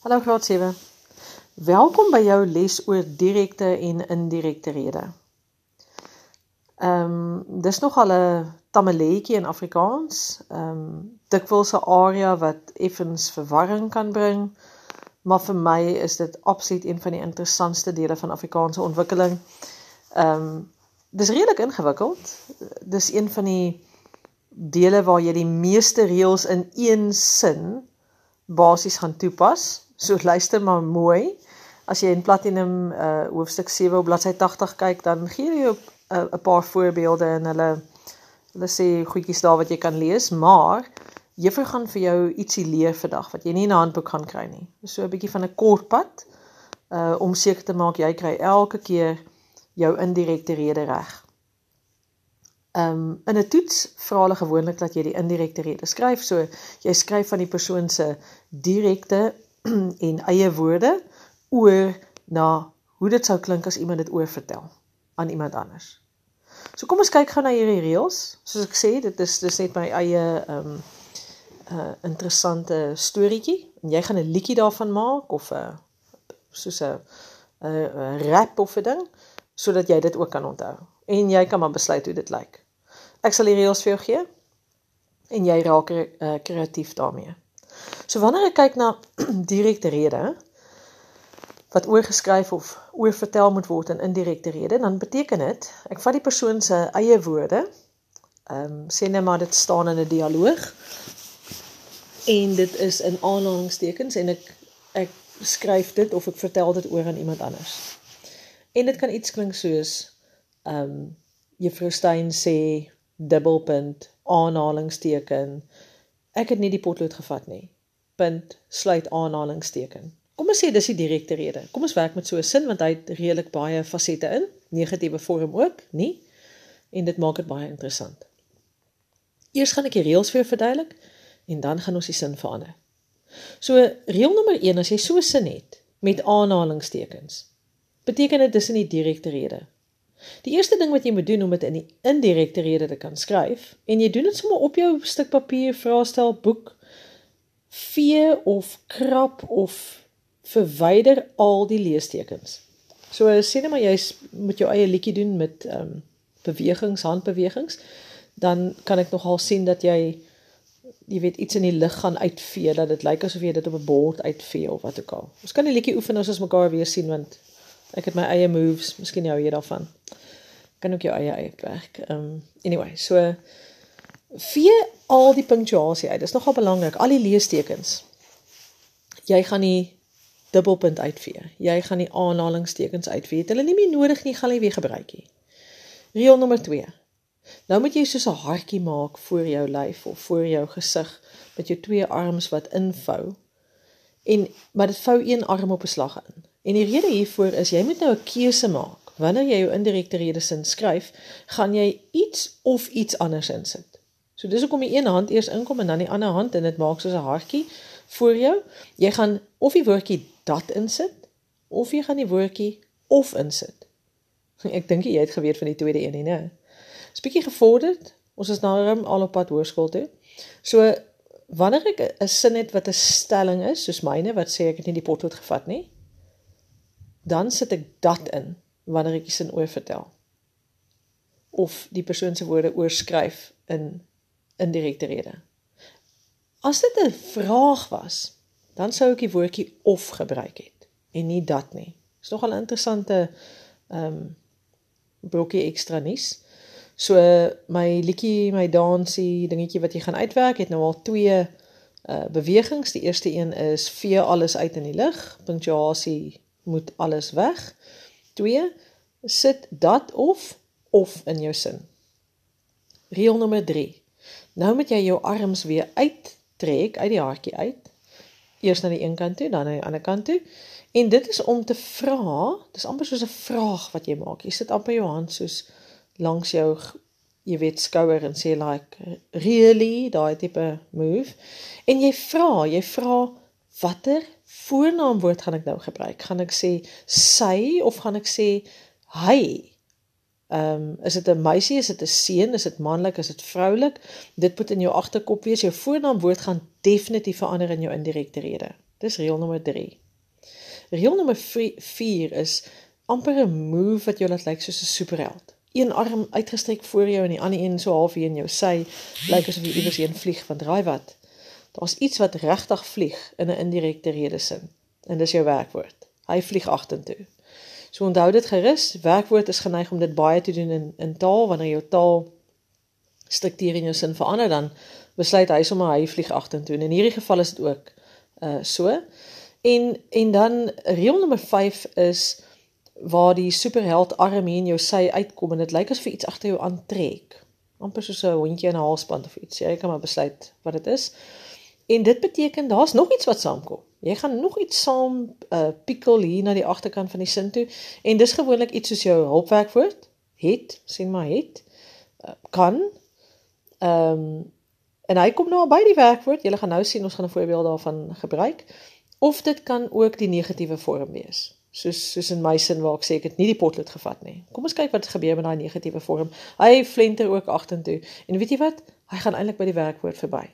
Hallo graad 7. Welkom by jou les oor direkte en indirekte rede. Ehm um, dis nog al 'n tamaletjie in Afrikaans. Ehm um, dikwels 'n area wat effens verwarring kan bring, maar vir my is dit absoluut een van die interessantste dele van Afrikaanse ontwikkeling. Ehm um, dis redelik ingewikkeld. Dis een van die dele waar jy die meeste reëls in een sin basies gaan toepas. So luister maar mooi. As jy in Platinum uh hoofstuk 7 op bladsy 80 kyk, dan gee jy op 'n uh, paar voorbeelde en hulle hulle sê goedjies daar wat jy kan lees, maar juffrou gaan vir jou ietsie leer vandag wat jy nie in 'n handboek gaan kry nie. So 'n bietjie van 'n kort pad uh om seker te maak jy kry elke keer jou indirekte rede reg. Um, in 'n toets vra hulle gewoonlik dat jy die indirekte rede skryf. So jy skryf van die persoon se direkte en eie woorde oor na hoe dit sou klink as iemand dit oorvertel aan iemand anders. So kom ons kyk gou na hierdie reëls. Soos ek sê, dit is dis net my eie ehm um, 'n uh, interessante storieetjie en jy gaan 'n liedjie daarvan maak of 'n uh, soos 'n 'n rap of 'n ding sodat jy dit ook kan onthou. En jy kan maar besluit hoe dit lyk. Ek sal die reëls vir jou gee en jy raak kreatief daarmee. So wanneer ek kyk na direkte rede wat oorgeskryf of oorvertel moet word in indirekte rede, dan beteken dit ek vat die persoon se eie woorde. Ehm um, sê net maar dit staan in 'n dialoog en dit is in aanhalingstekens en ek ek skryf dit of ek vertel dit oor aan iemand anders. En dit kan iets klink soos ehm um, Juffrou Steyn sê dubbelpunt aanhalingsteken ek het nie die potlood gevat nie punt sluit aanhalingsteken. Kom ons sê dis die direkte rede. Kom ons werk met so 'n sin want hy het redelik baie fasette in, negatiewe vorm ook, nie? En dit maak dit baie interessant. Eers gaan ek die reëls vir jou verduidelik en dan gaan ons die sin verander. So reël nommer 1 as jy so 'n sin het met aanhalingstekens, beteken dit dis in die direkte rede. Die eerste ding wat jy moet doen om dit in die indirekte rede te kan skryf en jy doen dit sommer op jou stuk papier, vraestel, boek, vee of krap of verwyder al die leestekens. So sê net maar jy moet jou eie liedjie doen met ehm um, bewegings, handbewegings, dan kan ek nogal sien dat jy jy weet iets in die lug gaan uitvee dat dit lyk asof jy dit op 'n bord uitvee of wat ook al. Ons kan die liedjie oefen as ons mekaar weer sien want ek het my eie moves, miskien hou jy daarvan. Kan ook jou eie uitwerk. Ehm um, anyway, so vee al die punctuasie uit. Dis nogal belangrik. Al die leestekens. Jy gaan nie dubbelpunt uitvee. Jy gaan nie aanhalingstekens uitvee. Hulle nie meer nodig nie, gaan jy weer gebruik nie. Reël nommer 2. Nou moet jy soos 'n hartjie maak voor jou lyf of voor jou gesig met jou twee arms wat invou. En maar dit vou een arm op 'n slag in. En die rede hiervoor is jy moet nou 'n keuse maak. Wanneer jy jou indirekte redesin skryf, gaan jy iets of iets anders insit. So dis hoekom die een hand eers inkom en dan die ander hand en dit maak soos 'n hartjie voor jou. Jy gaan of die woordjie dat insit of jy gaan die woordjie of insit. Ek dink jy het geweet van die tweede een nie, né? Dis bietjie gevorderd. Ons is nou al op pad hoërskool toe. So wanneer ek 'n sin het wat 'n stelling is, soos myne wat sê ek het nie die potlood gevat nie, dan sit ek dat in wanneer ek die sin oorvertel of die persoon se woorde oorskryf in indirekte rede. As dit 'n vraag was, dan sou ek die woordjie of gebruik het en nie dat nie. Dis nogal 'n interessante ehm um, broekie ekstra nuus. So my liedjie, my dansie, dingetjie wat jy gaan uitwerk het nou al twee uh bewegings. Die eerste een is vee alles uit in die lug. Punctuasie moet alles weg. 2 sit dat of of in jou sin. Reël nommer 3 Nou moet jy jou arms weer uittrek uit die hartjie uit. Eers na die een kant toe, dan na die ander kant toe. En dit is om te vra, dis amper soos 'n vraag wat jy maak. Jy sit amper jou hand soos langs jou jy weet skouer en sê like really daai tipe move. En jy vra, jy vra watter voornaamwoord gaan ek nou gebruik? Gaan ek sê sy of gaan ek sê hy? Ehm um, is dit 'n meisie, is dit 'n seun, is dit manlik, is dit vroulik? Dit moet in jou agterkop wees. Jou voornaamwoord gaan definitief verander in jou indirekte rede. Dis reël nommer 3. Reël nommer 4 is amper 'n move wat jou laat lyk soos 'n superheld. Een arm uitgestrek voor jou en die ander een so half hier in jou sy, lyk asof jy iewers heen vlieg van draai wat. Daar's iets wat regtig vlieg in 'n indirekte rede sin. En dis jou werkwoord. Hy vlieg agtertoe. So onthou dit gerus, werkwoord is geneig om dit baie te doen in in taal wanneer jou taal struktuur in jou sin verander dan besluit hy sommer hy vlieg agtertoe. En in hierdie geval is dit ook uh so. En en dan reël nommer 5 is waar die superheld arm in jou sy uitkom en dit lyk asof iets agter jou aantrek. amper soos 'n hondjie in 'n halsband of iets. Jy kan maar besluit wat dit is. En dit beteken daar's nog iets wat saamkom. Jy gaan nog iets saam uh pikkel hier na die agterkant van die sin toe en dis gewoonlik iets soos jou hulpwerkwoord het, sien maar het uh, kan ehm um, en hy kom nou by die werkwoord. Jy gaan nou sien ons gaan 'n voorbeeld daarvan gebruik. Of dit kan ook die negatiewe vorm wees. Soos soos in my sin waar ek sê ek het nie die potlood gevat nie. Kom ons kyk wat gebeur met daai negatiewe vorm. Hy flenter ook agtertoe. En weet jy wat? Hy gaan eintlik by die werkwoord verby.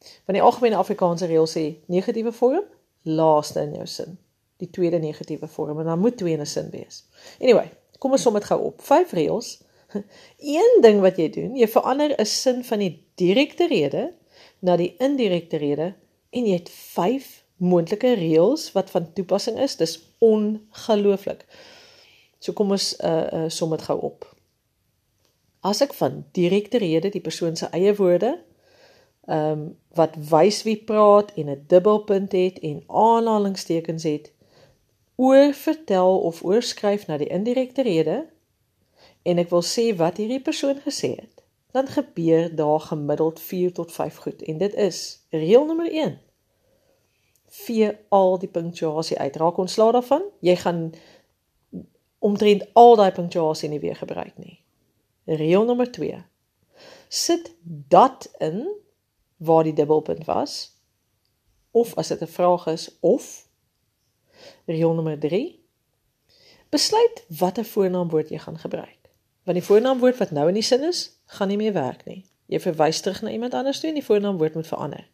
Want die algemene Afrikaanse reël sê negatiewe vorm laaste in jou sin. Die tweede negatiewe vorm en dan moet twee in 'n sin wees. Anyway, kom ons som dit gou op. Vyf reëls. Een ding wat jy doen, jy verander 'n sin van die direkte rede na die indirekte rede en jy het vyf moontlike reëls wat van toepassing is. Dis ongelooflik. So kom ons uh uh som dit gou op. As ek van direkte rede die persoon se eie woorde ehm um, wat wys wie praat en 'n dubbelpunt het en aanhalingstekens het oor vertel of oorskryf na die indirekte rede en ek wil sê wat hierdie persoon gesê het dan gebeur daar gemiddeld 4 tot 5 goed en dit is reël nommer 1 vee al die punctuasie uit raak ontslae daarvan jy gaan omtrent al daai punctuasie nie weer gebruik nie. Reël nommer 2 sit dat in waar die dubbelpunt was of as dit 'n vraag is of reël nommer 3 besluit watter voornaamwoord jy gaan gebruik. Want die voornaamwoord wat nou in die sin is gaan nie meer werk nie. Jy verwys terug na iemand anders toe en die voornaamwoord moet verander.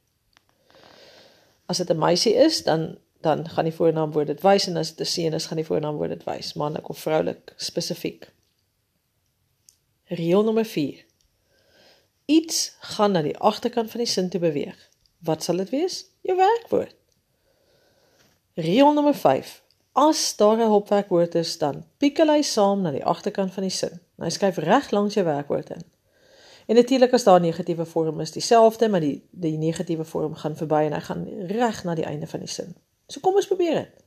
As dit 'n meisie is dan dan gaan die voornaamwoord dit wys en as dit 'n seun is gaan die voornaamwoord dit wys manlik of vroulik spesifiek. Reël nommer 4 iets gaan na die agterkant van die sin toe beweeg. Wat sal dit wees? Jou werkwoord. Reël nommer 5. As daar 'n hulpwerkwoord is, dan pikkel hy saam na die agterkant van die sin. Hy skryf reg langs jou werkwoord in. En natuurlik as daar 'n negatiewe vorm is, dieselfde, maar die die negatiewe vorm gaan verby en hy gaan reg na die einde van die sin. So kom ons probeer dit.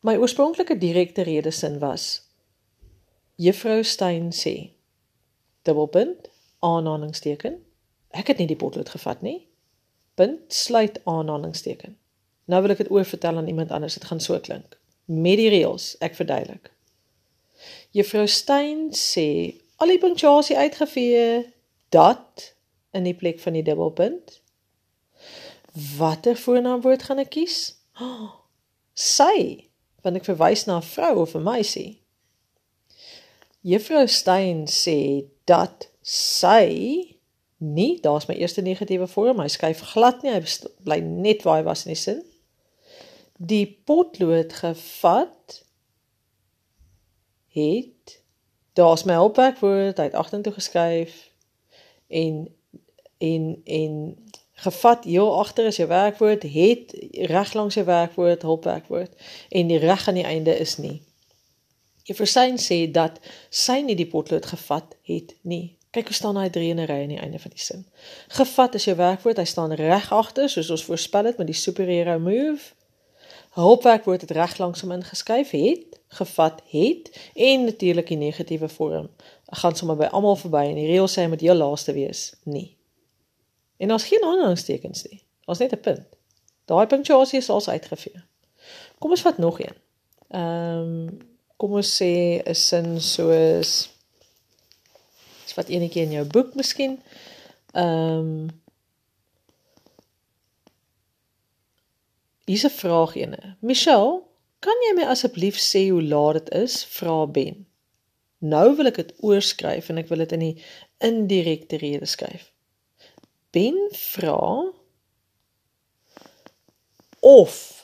My oorspronklike direkte redesin was Juffrou Steyn sê dubbelpunt aanhalingsteken. Ek het nie die potlood gevat nie. Punt sluit aanhalingsteken. Nou wil ek dit oorvertel aan iemand anders. Dit gaan so klink. Met die reëls, ek verduidelik. Juffrou Steyn sê al die punctuasie uitgevee dat in die plek van die dubbelpunt. Watter voornaamwoord gaan ek kies? Oh, sy, want ek verwys na 'n vrou of 'n meisie. Juffrou Steyn sê dat sy nie, daar's my eerste negatiewe vorm, hy skuif glad nie, hy bly net waar hy was in die sin. Die potlood gevat het daar's my hulpwerkwoord, hy het agtertoe geskuif en en en gevat heel agter is jou werkwoord, het reg langs jou werkwoord, hulpwerkwoord en die reg aan die einde is nie. Juffrou Sein sê dat sy nie die potlood gevat het nie. Kyk hoe staan daai drie in 'n ry aan die einde van die sin. Gevat is jou werkwoord, hy staan reg agter soos ons voorspel het met die superhero move. Hulpwerkwoord het reg langs hom ingeskuif het, gevat het en natuurlik die negatiewe vorm. Gaan sommer by almal verby en die reël sê hy moet heel laaste wees, nie. En daar's geen aanhalingstekens nie. Daar's net 'n punt. Daai punctuasie is als uitgevee. Kom ons vat nog een. Ehm um, kom ons sê 'n sin soos wat enetjie in jou boek miskien. Ehm um, Hier's 'n vraag ene. Michelle, kan jy my asseblief sê hoe laat dit is? Vra Ben. Nou wil ek dit oorskryf en ek wil dit in die indirekte rede skryf. Ben vra of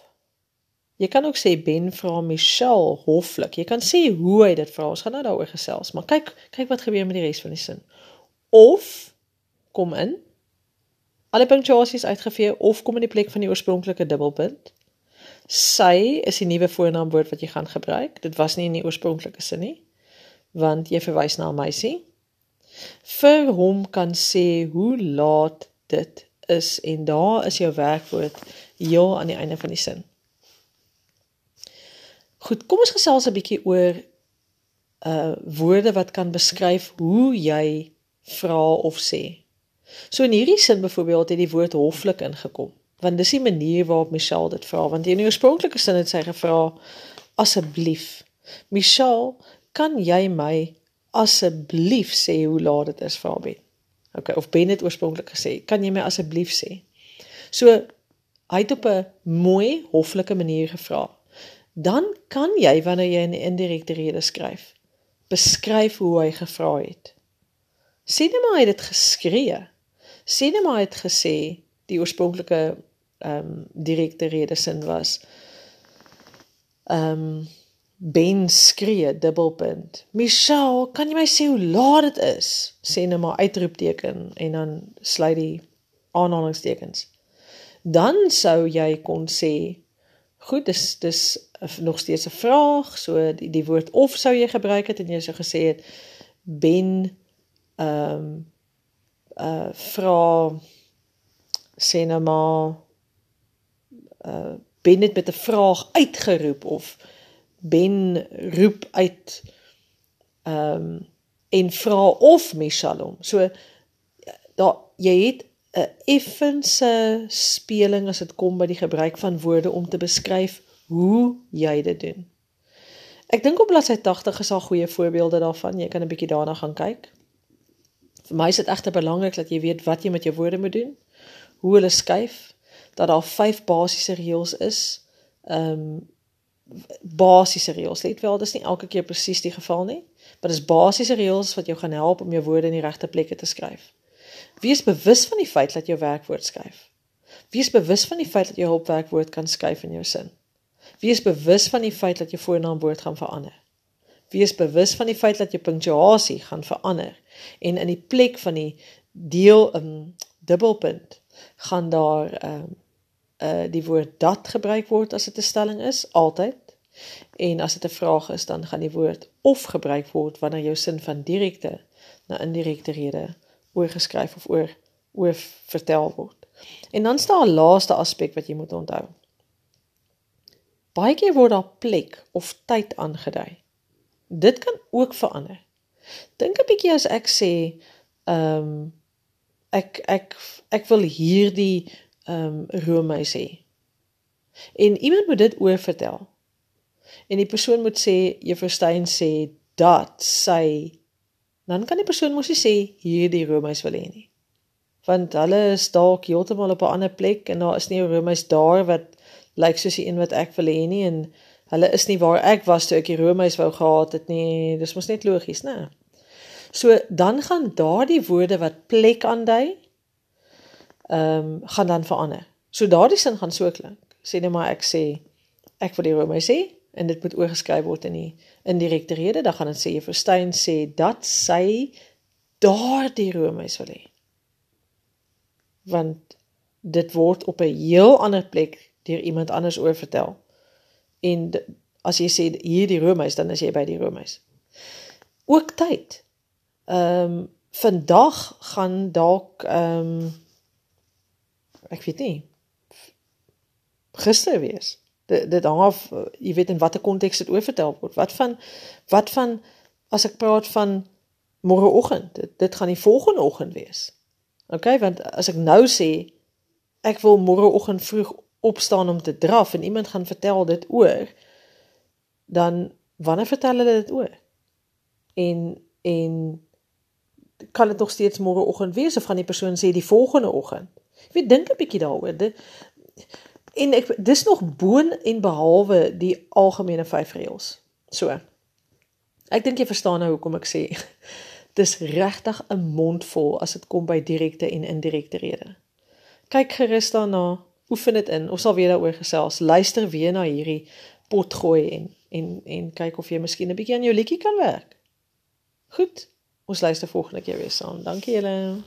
Jy kan ook sê Ben vra Michelle hoflik. Jy kan sê hoe hy dit vra. Ons gaan nou daaroor gesels, maar kyk kyk wat gebeur met die res van die sin. Of kom in. Alle punksies uitgevee of kom in die plek van die oorspronklike dubbelpunt. Sy is die nuwe voornaamwoord wat jy gaan gebruik. Dit was nie in die oorspronklike sin nie, want jy verwys na 'n meisie. Vir hom kan sê hoe laat dit is en daar is jou werkwoord heel aan die einde van die sin. Goed, kom ons gesels 'n bietjie oor uh woorde wat kan beskryf hoe jy vra of sê. So in hierdie sin byvoorbeeld het die woord hoflik ingekom, want dis die manier waarop Michelle dit vra, want in die oorspronklike sin het sy gevra asseblief. Michelle, kan jy my asseblief sê hoe laat dit is vir Ben? OK, of Ben het oorspronklik gesê, kan jy my asseblief sê? So hy het op 'n mooi hoflike manier gevra dan kan jy wanneer jy 'n in indirekte rede skryf, beskryf hoe hy gevra het. Sien net maar hy het dit geskree. Sien net maar hy het gesê die oorspronklike ehm um, direkte rede sin was ehm um, Ben skree dubbelpunt. Michelle, kan jy my sê hoe laat dit is? Sê net maar uitroepteken en dan sluit die aanhalingstekens. Dan sou jy kon sê Goed, dis dis nog steeds 'n vraag. So die die woord of sou jy gebruik het en jy sou gesê het ben ehm um, uh vra sê nou maar uh ben dit met 'n vraag uitgeroep of ben roep uit ehm um, en vra of Mishalom. So daar jy het 'n effense speling as dit kom by die gebruik van woorde om te beskryf hoe jy dit doen. Ek dink op bladsy 80 is al goeie voorbeelde daarvan. Jy kan 'n bietjie daarna gaan kyk. Vir my is dit egter belangrik dat jy weet wat jy met jou woorde moet doen, hoe hulle skuif, dat daar vyf basiese reëls is. Ehm um, basiese reëls. Let wel, dis nie elke keer presies die geval nie, maar dis basiese reëls wat jou gaan help om jou woorde in die regte plekke te skryf. Wees bewus van die feit dat jou werkwoord skryf. Wees bewus van die feit dat jou hulpwerkwoord kan skuif in jou sin. Wees bewus van die feit dat jou voornaamwoord gaan verander. Wees bewus van die feit dat jou punctuasie gaan verander en in die plek van die deel um, dubbelpunt gaan daar um, uh die woord dat gebruik word as dit 'n stelling is altyd. En as dit 'n vraag is, dan gaan die woord of gebruik word wanneer jou sin van direkte na indirekte rede oorgeskryf of oor oor vertel word. En dan staan 'n laaste aspek wat jy moet onthou. Baie keer word daar plek of tyd aangedui. Dit kan ook verander. Dink 'n bietjie as ek sê, ehm um, ek ek ek wil hierdie ehm um, roomys hê. En iemand moet dit oorvertel. En die persoon moet sê, Juffrou Steyn sê dat sy dan kan die persoon mos nie sê hierdie roomys wil hê nie. Want hulle is dalk heeltemal op 'n ander plek en daar is nie 'n roomys daar wat lyk soos die een wat ek wil hê nie en hulle is nie waar ek was toe ek die roomys wou gehad het nie. Dis mos net logies, né? So dan gaan daardie woorde wat plek aandui ehm um, gaan dan verander. So daardie sin gaan so klink. Sê net maar ek sê ek wil die roomys hê en dit moet oorgeskryf word in die indirekte rede, dan gaan dit sê Juffrou Steyn sê dat sy daardie roomys wil hê. Want dit word op 'n heel ander plek deur iemand anders oorvertel. En as jy sê hierdie roomys, dan is jy by die roomys. Ook tyd. Ehm um, vandag gaan dalk ehm um, ek weet nie gister wees dit dit hang af jy weet in watter konteks dit oorvertel word. Wat van wat van as ek praat van môreoggend, dit, dit gaan die volgende oggend wees. OK, want as ek nou sê ek wil môreoggend vroeg opstaan om te draf en iemand gaan vertel dit oor dan wanneer vertel hulle dit oor? En en kan dit nog steeds môreoggend wees of gaan die persoon sê die volgende oggend? Ek weet dink 'n bietjie daaroor. Dit En ek dis nog boon en behalwe die algemene vyf reëls. So. Ek dink jy verstaan nou hoekom ek sê dis regtig 'n mond vol as dit kom by direkte en indirekte rede. Kyk gerus daarna, oefen dit in. Ons sal weer daaroor gesels. Luister weer na hierdie pot gooi en en en kyk of jy miskien 'n bietjie aan jou liedjie kan werk. Goed. Ons luister volgende keer weer saam. Dankie julle.